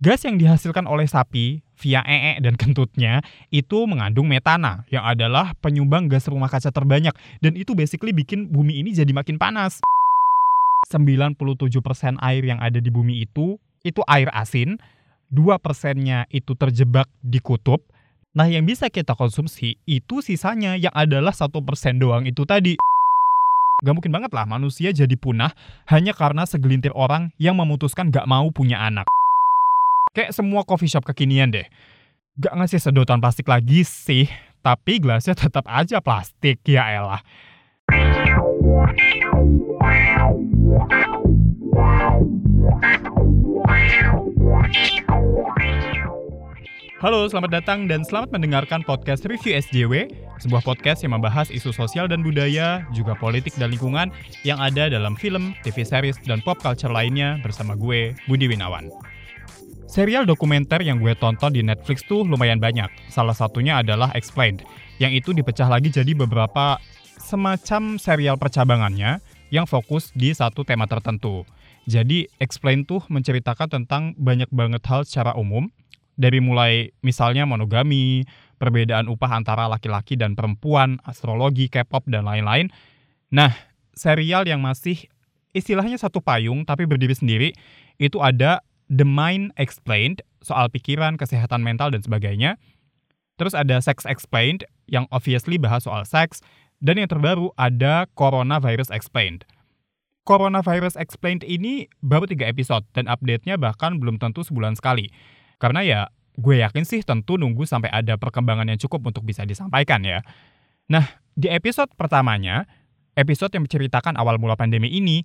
Gas yang dihasilkan oleh sapi via ee dan kentutnya itu mengandung metana yang adalah penyumbang gas rumah kaca terbanyak dan itu basically bikin bumi ini jadi makin panas. 97% air yang ada di bumi itu itu air asin, 2 persennya itu terjebak di kutub. Nah yang bisa kita konsumsi itu sisanya yang adalah satu persen doang itu tadi. Gak mungkin banget lah manusia jadi punah hanya karena segelintir orang yang memutuskan gak mau punya anak. Kayak semua coffee shop kekinian deh. Gak ngasih sedotan plastik lagi sih, tapi gelasnya tetap aja plastik, ya elah. Halo, selamat datang dan selamat mendengarkan podcast Review SJW, sebuah podcast yang membahas isu sosial dan budaya, juga politik dan lingkungan yang ada dalam film, TV series, dan pop culture lainnya bersama gue, Budi Winawan. Serial dokumenter yang gue tonton di Netflix tuh lumayan banyak. Salah satunya adalah Explained, yang itu dipecah lagi jadi beberapa semacam serial percabangannya yang fokus di satu tema tertentu. Jadi Explained tuh menceritakan tentang banyak banget hal secara umum, dari mulai misalnya monogami, perbedaan upah antara laki-laki dan perempuan, astrologi, K-pop, dan lain-lain. Nah, serial yang masih istilahnya satu payung tapi berdiri sendiri, itu ada The Mind Explained, soal pikiran, kesehatan mental, dan sebagainya. Terus ada Sex Explained, yang obviously bahas soal seks. Dan yang terbaru ada Coronavirus Explained. Coronavirus Explained ini baru tiga episode, dan update-nya bahkan belum tentu sebulan sekali. Karena ya, gue yakin sih tentu nunggu sampai ada perkembangan yang cukup untuk bisa disampaikan ya. Nah, di episode pertamanya, episode yang menceritakan awal mula pandemi ini,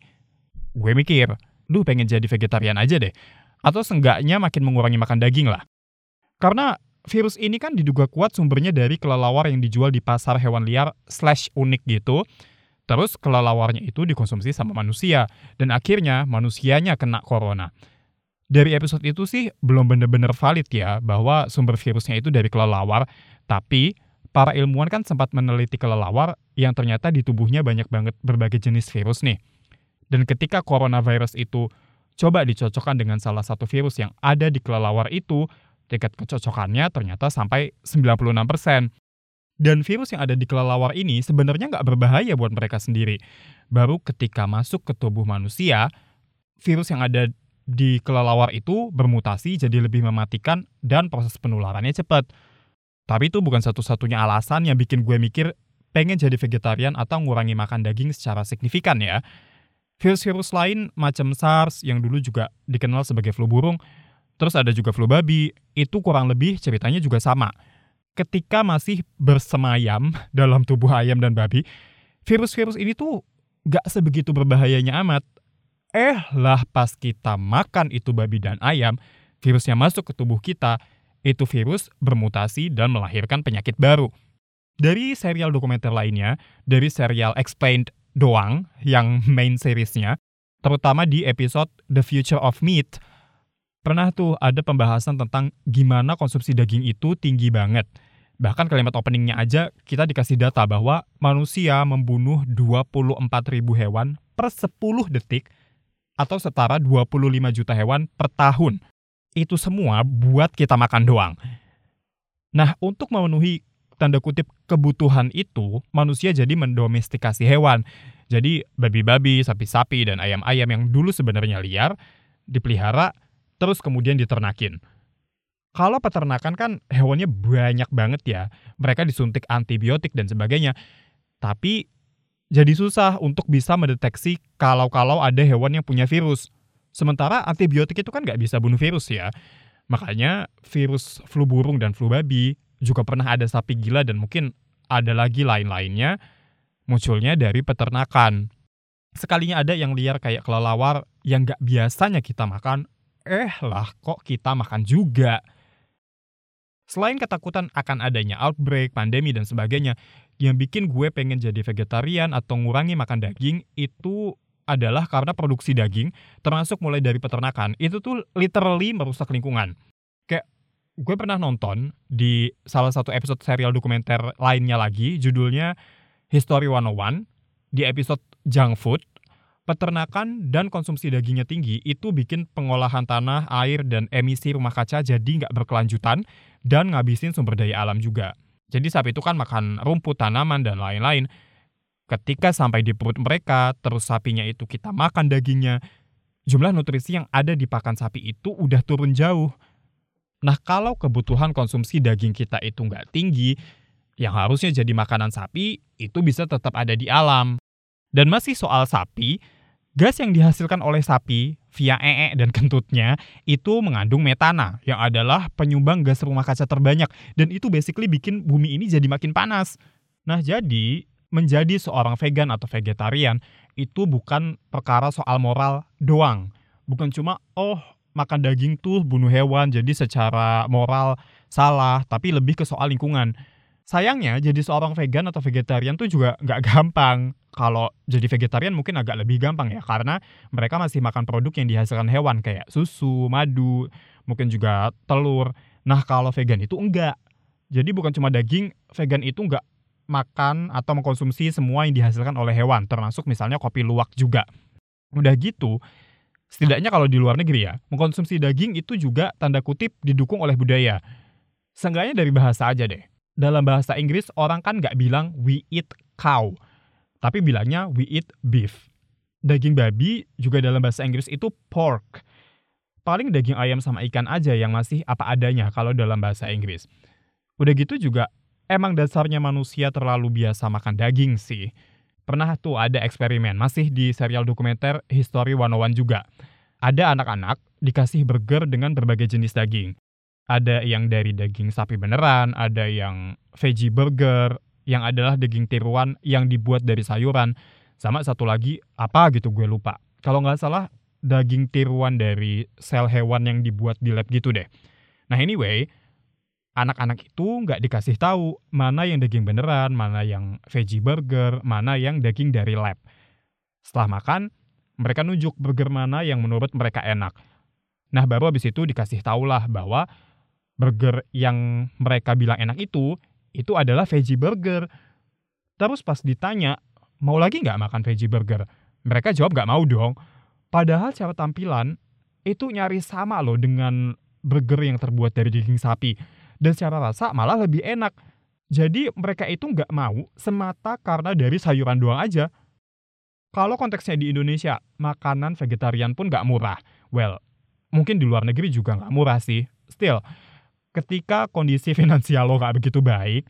gue mikir, duh pengen jadi vegetarian aja deh atau seenggaknya makin mengurangi makan daging lah. Karena virus ini kan diduga kuat sumbernya dari kelelawar yang dijual di pasar hewan liar slash unik gitu. Terus kelelawarnya itu dikonsumsi sama manusia, dan akhirnya manusianya kena corona. Dari episode itu sih belum bener-bener valid ya bahwa sumber virusnya itu dari kelelawar, tapi para ilmuwan kan sempat meneliti kelelawar yang ternyata di tubuhnya banyak banget berbagai jenis virus nih. Dan ketika coronavirus itu Coba dicocokkan dengan salah satu virus yang ada di kelelawar itu, tingkat kecocokannya ternyata sampai 96%. Dan virus yang ada di kelelawar ini sebenarnya nggak berbahaya buat mereka sendiri. Baru ketika masuk ke tubuh manusia, virus yang ada di kelelawar itu bermutasi jadi lebih mematikan dan proses penularannya cepat. Tapi itu bukan satu-satunya alasan yang bikin gue mikir pengen jadi vegetarian atau ngurangi makan daging secara signifikan ya. Virus-virus lain macam SARS yang dulu juga dikenal sebagai flu burung, terus ada juga flu babi, itu kurang lebih ceritanya juga sama. Ketika masih bersemayam dalam tubuh ayam dan babi, virus-virus ini tuh gak sebegitu berbahayanya amat. Eh lah pas kita makan itu babi dan ayam, virusnya masuk ke tubuh kita, itu virus bermutasi dan melahirkan penyakit baru. Dari serial dokumenter lainnya, dari serial Explained doang yang main seriesnya, terutama di episode The Future of Meat, pernah tuh ada pembahasan tentang gimana konsumsi daging itu tinggi banget. Bahkan kalimat openingnya aja kita dikasih data bahwa manusia membunuh 24 ribu hewan per 10 detik atau setara 25 juta hewan per tahun. Itu semua buat kita makan doang. Nah, untuk memenuhi tanda kutip kebutuhan itu, manusia jadi mendomestikasi hewan. Jadi babi-babi, sapi-sapi, dan ayam-ayam yang dulu sebenarnya liar, dipelihara, terus kemudian diternakin. Kalau peternakan kan hewannya banyak banget ya, mereka disuntik antibiotik dan sebagainya. Tapi jadi susah untuk bisa mendeteksi kalau-kalau ada hewan yang punya virus. Sementara antibiotik itu kan nggak bisa bunuh virus ya. Makanya virus flu burung dan flu babi juga pernah ada sapi gila dan mungkin ada lagi lain-lainnya munculnya dari peternakan. Sekalinya ada yang liar kayak kelelawar yang gak biasanya kita makan, eh lah kok kita makan juga. Selain ketakutan akan adanya outbreak, pandemi, dan sebagainya, yang bikin gue pengen jadi vegetarian atau ngurangi makan daging itu adalah karena produksi daging, termasuk mulai dari peternakan, itu tuh literally merusak lingkungan. Gue pernah nonton di salah satu episode serial dokumenter lainnya lagi, judulnya History 101, di episode Junk Food, peternakan dan konsumsi dagingnya tinggi itu bikin pengolahan tanah, air, dan emisi rumah kaca jadi nggak berkelanjutan dan ngabisin sumber daya alam juga. Jadi sapi itu kan makan rumput, tanaman, dan lain-lain. Ketika sampai di perut mereka, terus sapinya itu kita makan dagingnya, jumlah nutrisi yang ada di pakan sapi itu udah turun jauh. Nah kalau kebutuhan konsumsi daging kita itu nggak tinggi, yang harusnya jadi makanan sapi itu bisa tetap ada di alam. Dan masih soal sapi, Gas yang dihasilkan oleh sapi via ee dan kentutnya itu mengandung metana yang adalah penyumbang gas rumah kaca terbanyak dan itu basically bikin bumi ini jadi makin panas. Nah, jadi menjadi seorang vegan atau vegetarian itu bukan perkara soal moral doang. Bukan cuma oh makan daging tuh bunuh hewan jadi secara moral salah, tapi lebih ke soal lingkungan. Sayangnya jadi seorang vegan atau vegetarian tuh juga nggak gampang kalau jadi vegetarian mungkin agak lebih gampang ya karena mereka masih makan produk yang dihasilkan hewan kayak susu, madu, mungkin juga telur. Nah, kalau vegan itu enggak. Jadi bukan cuma daging, vegan itu enggak makan atau mengkonsumsi semua yang dihasilkan oleh hewan, termasuk misalnya kopi luwak juga. Udah gitu, setidaknya kalau di luar negeri ya, mengkonsumsi daging itu juga tanda kutip didukung oleh budaya. Seenggaknya dari bahasa aja deh. Dalam bahasa Inggris, orang kan nggak bilang we eat cow tapi bilangnya we eat beef. Daging babi juga dalam bahasa Inggris itu pork. Paling daging ayam sama ikan aja yang masih apa adanya kalau dalam bahasa Inggris. Udah gitu juga emang dasarnya manusia terlalu biasa makan daging sih. Pernah tuh ada eksperimen, masih di serial dokumenter History 101 juga. Ada anak-anak dikasih burger dengan berbagai jenis daging. Ada yang dari daging sapi beneran, ada yang veggie burger, yang adalah daging tiruan yang dibuat dari sayuran. Sama satu lagi apa gitu gue lupa. Kalau nggak salah daging tiruan dari sel hewan yang dibuat di lab gitu deh. Nah anyway, anak-anak itu nggak dikasih tahu mana yang daging beneran, mana yang veggie burger, mana yang daging dari lab. Setelah makan, mereka nunjuk burger mana yang menurut mereka enak. Nah baru habis itu dikasih tahulah bahwa burger yang mereka bilang enak itu itu adalah veggie burger. Terus pas ditanya, mau lagi nggak makan veggie burger? Mereka jawab nggak mau dong. Padahal cara tampilan itu nyaris sama loh dengan burger yang terbuat dari daging sapi. Dan secara rasa malah lebih enak. Jadi mereka itu nggak mau semata karena dari sayuran doang aja. Kalau konteksnya di Indonesia, makanan vegetarian pun nggak murah. Well, mungkin di luar negeri juga nggak murah sih. Still, ketika kondisi finansial lo gak begitu baik,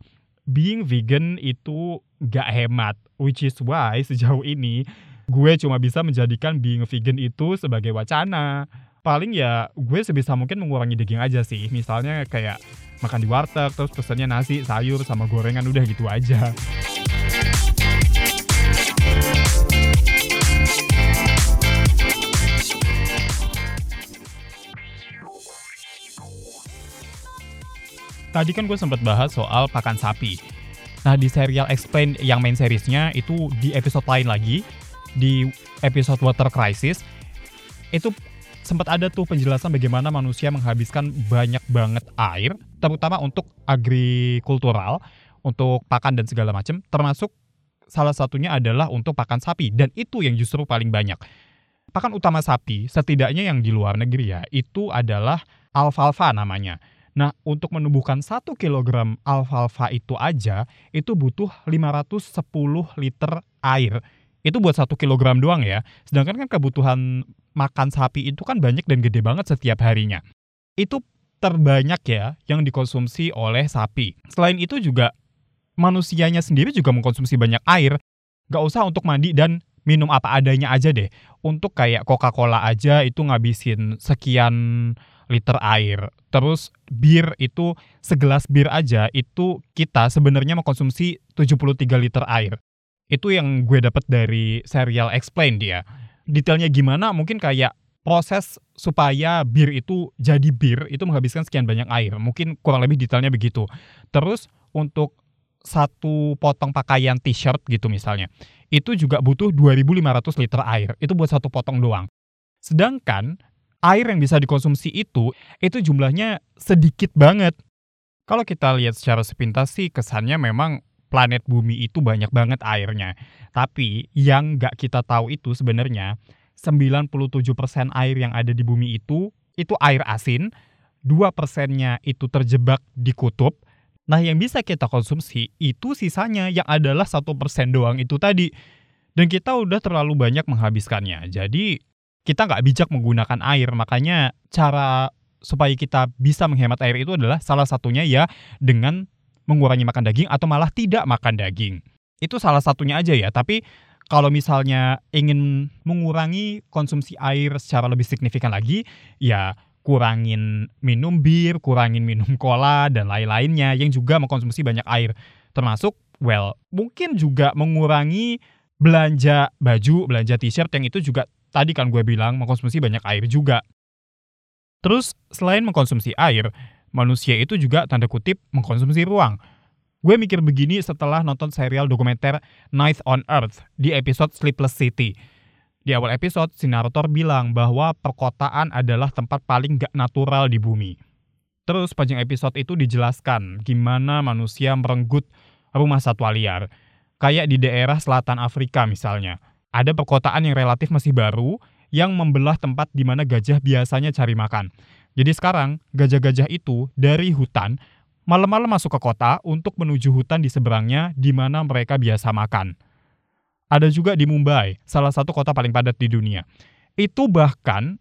being vegan itu gak hemat. Which is why sejauh ini gue cuma bisa menjadikan being vegan itu sebagai wacana. Paling ya gue sebisa mungkin mengurangi daging aja sih. Misalnya kayak makan di warteg, terus pesannya nasi, sayur, sama gorengan udah gitu aja. tadi kan gue sempat bahas soal pakan sapi. Nah di serial Explain yang main seriesnya itu di episode lain lagi, di episode Water Crisis, itu sempat ada tuh penjelasan bagaimana manusia menghabiskan banyak banget air, terutama untuk agrikultural, untuk pakan dan segala macam, termasuk salah satunya adalah untuk pakan sapi, dan itu yang justru paling banyak. Pakan utama sapi, setidaknya yang di luar negeri ya, itu adalah alfalfa namanya Nah, untuk menumbuhkan 1 kg alfalfa itu aja, itu butuh 510 liter air. Itu buat 1 kg doang ya. Sedangkan kan kebutuhan makan sapi itu kan banyak dan gede banget setiap harinya. Itu terbanyak ya yang dikonsumsi oleh sapi. Selain itu juga manusianya sendiri juga mengkonsumsi banyak air. Gak usah untuk mandi dan minum apa adanya aja deh. Untuk kayak Coca-Cola aja itu ngabisin sekian liter air. Terus bir itu segelas bir aja itu kita sebenarnya mengkonsumsi 73 liter air. Itu yang gue dapat dari serial Explain dia. Detailnya gimana mungkin kayak proses supaya bir itu jadi bir itu menghabiskan sekian banyak air. Mungkin kurang lebih detailnya begitu. Terus untuk satu potong pakaian t-shirt gitu misalnya, itu juga butuh 2500 liter air. Itu buat satu potong doang. Sedangkan air yang bisa dikonsumsi itu, itu jumlahnya sedikit banget. Kalau kita lihat secara sepintas sih kesannya memang planet bumi itu banyak banget airnya. Tapi yang nggak kita tahu itu sebenarnya 97% air yang ada di bumi itu itu air asin, 2 persennya itu terjebak di kutub. Nah yang bisa kita konsumsi itu sisanya yang adalah satu persen doang itu tadi. Dan kita udah terlalu banyak menghabiskannya. Jadi kita nggak bijak menggunakan air. Makanya cara supaya kita bisa menghemat air itu adalah salah satunya ya dengan mengurangi makan daging atau malah tidak makan daging. Itu salah satunya aja ya. Tapi kalau misalnya ingin mengurangi konsumsi air secara lebih signifikan lagi, ya kurangin minum bir, kurangin minum cola, dan lain-lainnya yang juga mengkonsumsi banyak air. Termasuk, well, mungkin juga mengurangi belanja baju, belanja t-shirt yang itu juga tadi kan gue bilang mengkonsumsi banyak air juga. Terus, selain mengkonsumsi air, manusia itu juga tanda kutip mengkonsumsi ruang. Gue mikir begini setelah nonton serial dokumenter Night on Earth di episode Sleepless City. Di awal episode, si narator bilang bahwa perkotaan adalah tempat paling gak natural di bumi. Terus panjang episode itu dijelaskan gimana manusia merenggut rumah satwa liar. Kayak di daerah selatan Afrika misalnya. Ada perkotaan yang relatif masih baru yang membelah tempat di mana gajah biasanya cari makan. Jadi sekarang, gajah-gajah itu dari hutan malam-malam masuk ke kota untuk menuju hutan di seberangnya di mana mereka biasa makan. Ada juga di Mumbai, salah satu kota paling padat di dunia. Itu bahkan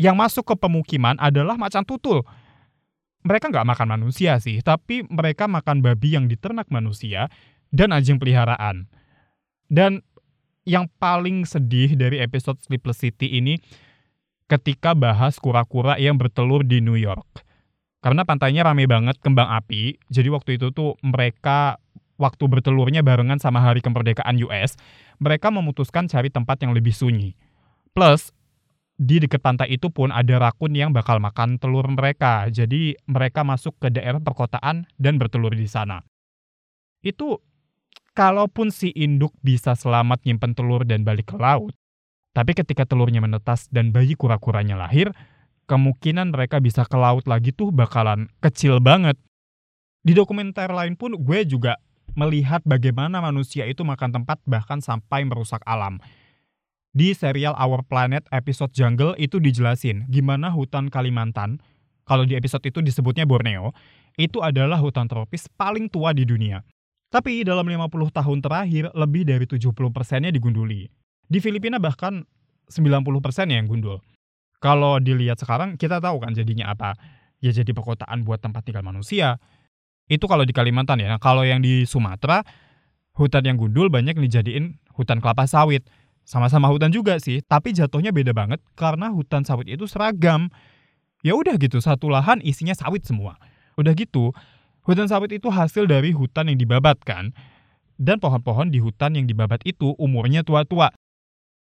yang masuk ke pemukiman adalah macan tutul. Mereka nggak makan manusia sih, tapi mereka makan babi yang diternak manusia dan anjing peliharaan. Dan yang paling sedih dari episode Sleepless City ini ketika bahas kura-kura yang bertelur di New York karena pantainya rame banget kembang api, jadi waktu itu tuh mereka waktu bertelurnya barengan sama hari kemerdekaan US, mereka memutuskan cari tempat yang lebih sunyi. Plus, di dekat pantai itu pun ada rakun yang bakal makan telur mereka. Jadi mereka masuk ke daerah perkotaan dan bertelur di sana. Itu kalaupun si induk bisa selamat nyimpen telur dan balik ke laut, tapi ketika telurnya menetas dan bayi kura-kuranya lahir, kemungkinan mereka bisa ke laut lagi tuh bakalan kecil banget. Di dokumenter lain pun gue juga melihat bagaimana manusia itu makan tempat bahkan sampai merusak alam. Di serial Our Planet episode Jungle itu dijelasin gimana hutan Kalimantan, kalau di episode itu disebutnya Borneo, itu adalah hutan tropis paling tua di dunia. Tapi dalam 50 tahun terakhir, lebih dari 70 persennya digunduli. Di Filipina bahkan 90 persen yang gundul. Kalau dilihat sekarang kita tahu kan jadinya apa. Ya jadi perkotaan buat tempat tinggal manusia. Itu kalau di Kalimantan ya. Nah, kalau yang di Sumatera, hutan yang gundul banyak dijadiin hutan kelapa sawit. Sama-sama hutan juga sih, tapi jatuhnya beda banget karena hutan sawit itu seragam. Ya udah gitu, satu lahan isinya sawit semua. Udah gitu, hutan sawit itu hasil dari hutan yang dibabat kan. Dan pohon-pohon di hutan yang dibabat itu umurnya tua-tua.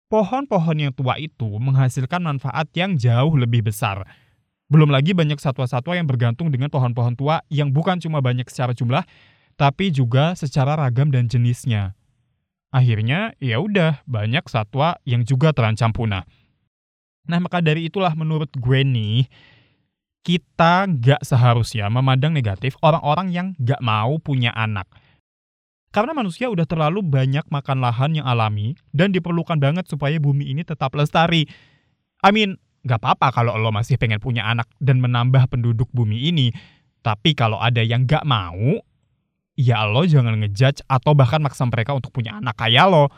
Pohon-pohon yang tua itu menghasilkan manfaat yang jauh lebih besar. Belum lagi banyak satwa-satwa yang bergantung dengan pohon-pohon tua yang bukan cuma banyak secara jumlah, tapi juga secara ragam dan jenisnya. Akhirnya, ya udah banyak satwa yang juga terancam punah. Nah, maka dari itulah menurut gue nih, kita nggak seharusnya memandang negatif orang-orang yang nggak mau punya anak – karena manusia udah terlalu banyak makan lahan yang alami dan diperlukan banget supaya bumi ini tetap lestari. I mean, gak apa-apa kalau lo masih pengen punya anak dan menambah penduduk bumi ini. Tapi kalau ada yang gak mau, ya lo jangan ngejudge atau bahkan maksa mereka untuk punya anak kayak lo.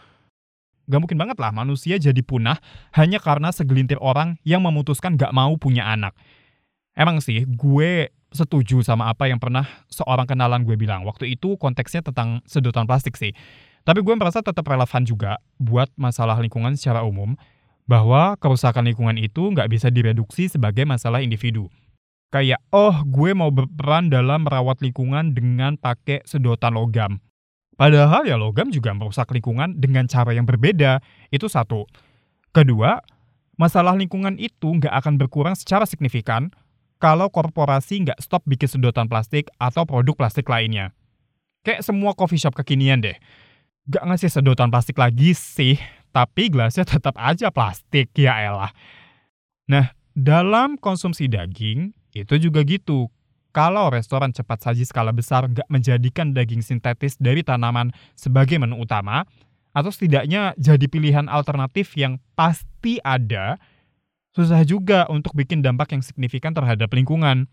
Gak mungkin banget lah manusia jadi punah hanya karena segelintir orang yang memutuskan gak mau punya anak. Emang sih, gue setuju sama apa yang pernah seorang kenalan gue bilang. Waktu itu konteksnya tentang sedotan plastik sih. Tapi gue merasa tetap relevan juga buat masalah lingkungan secara umum, bahwa kerusakan lingkungan itu nggak bisa direduksi sebagai masalah individu. Kayak, oh gue mau berperan dalam merawat lingkungan dengan pakai sedotan logam. Padahal ya logam juga merusak lingkungan dengan cara yang berbeda. Itu satu. Kedua, masalah lingkungan itu nggak akan berkurang secara signifikan kalau korporasi nggak stop bikin sedotan plastik atau produk plastik lainnya. Kayak semua coffee shop kekinian deh. Gak ngasih sedotan plastik lagi sih, tapi gelasnya tetap aja plastik, ya elah. Nah, dalam konsumsi daging, itu juga gitu. kalau restoran cepat saji skala besar nggak menjadikan daging sintetis dari tanaman sebagai menu utama, atau setidaknya jadi pilihan alternatif yang pasti ada, susah juga untuk bikin dampak yang signifikan terhadap lingkungan.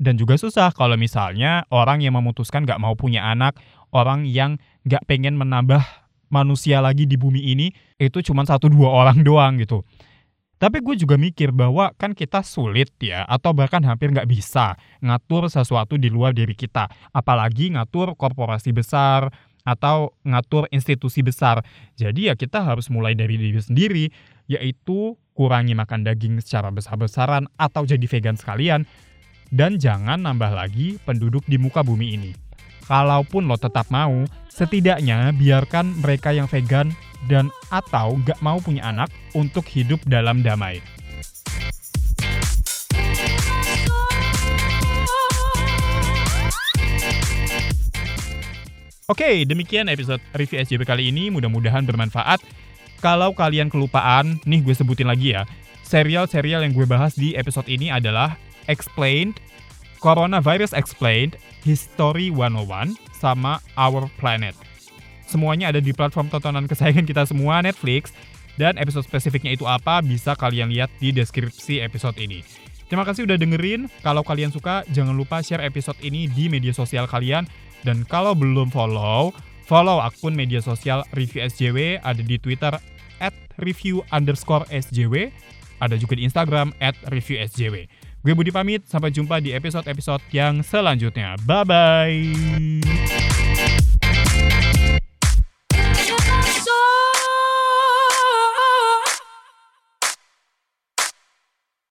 Dan juga susah kalau misalnya orang yang memutuskan nggak mau punya anak, orang yang nggak pengen menambah manusia lagi di bumi ini, itu cuma satu dua orang doang gitu. Tapi gue juga mikir bahwa kan kita sulit ya, atau bahkan hampir nggak bisa ngatur sesuatu di luar diri kita. Apalagi ngatur korporasi besar, atau ngatur institusi besar. Jadi ya kita harus mulai dari diri sendiri, yaitu kurangi makan daging secara besar-besaran atau jadi vegan sekalian, dan jangan nambah lagi penduduk di muka bumi ini. Kalaupun lo tetap mau, setidaknya biarkan mereka yang vegan dan atau gak mau punya anak untuk hidup dalam damai. Oke, demikian episode review SJP kali ini. Mudah-mudahan bermanfaat. Kalau kalian kelupaan, nih gue sebutin lagi ya. Serial-serial yang gue bahas di episode ini adalah Explained, Coronavirus Explained, History 101, sama Our Planet. Semuanya ada di platform tontonan kesayangan kita semua, Netflix. Dan episode spesifiknya itu apa, bisa kalian lihat di deskripsi episode ini. Terima kasih udah dengerin. Kalau kalian suka, jangan lupa share episode ini di media sosial kalian dan kalau belum follow, follow akun media sosial Review SJW, ada di Twitter at review underscore SJW, ada juga di Instagram at review SJW. Gue Budi pamit, sampai jumpa di episode-episode yang selanjutnya. Bye-bye!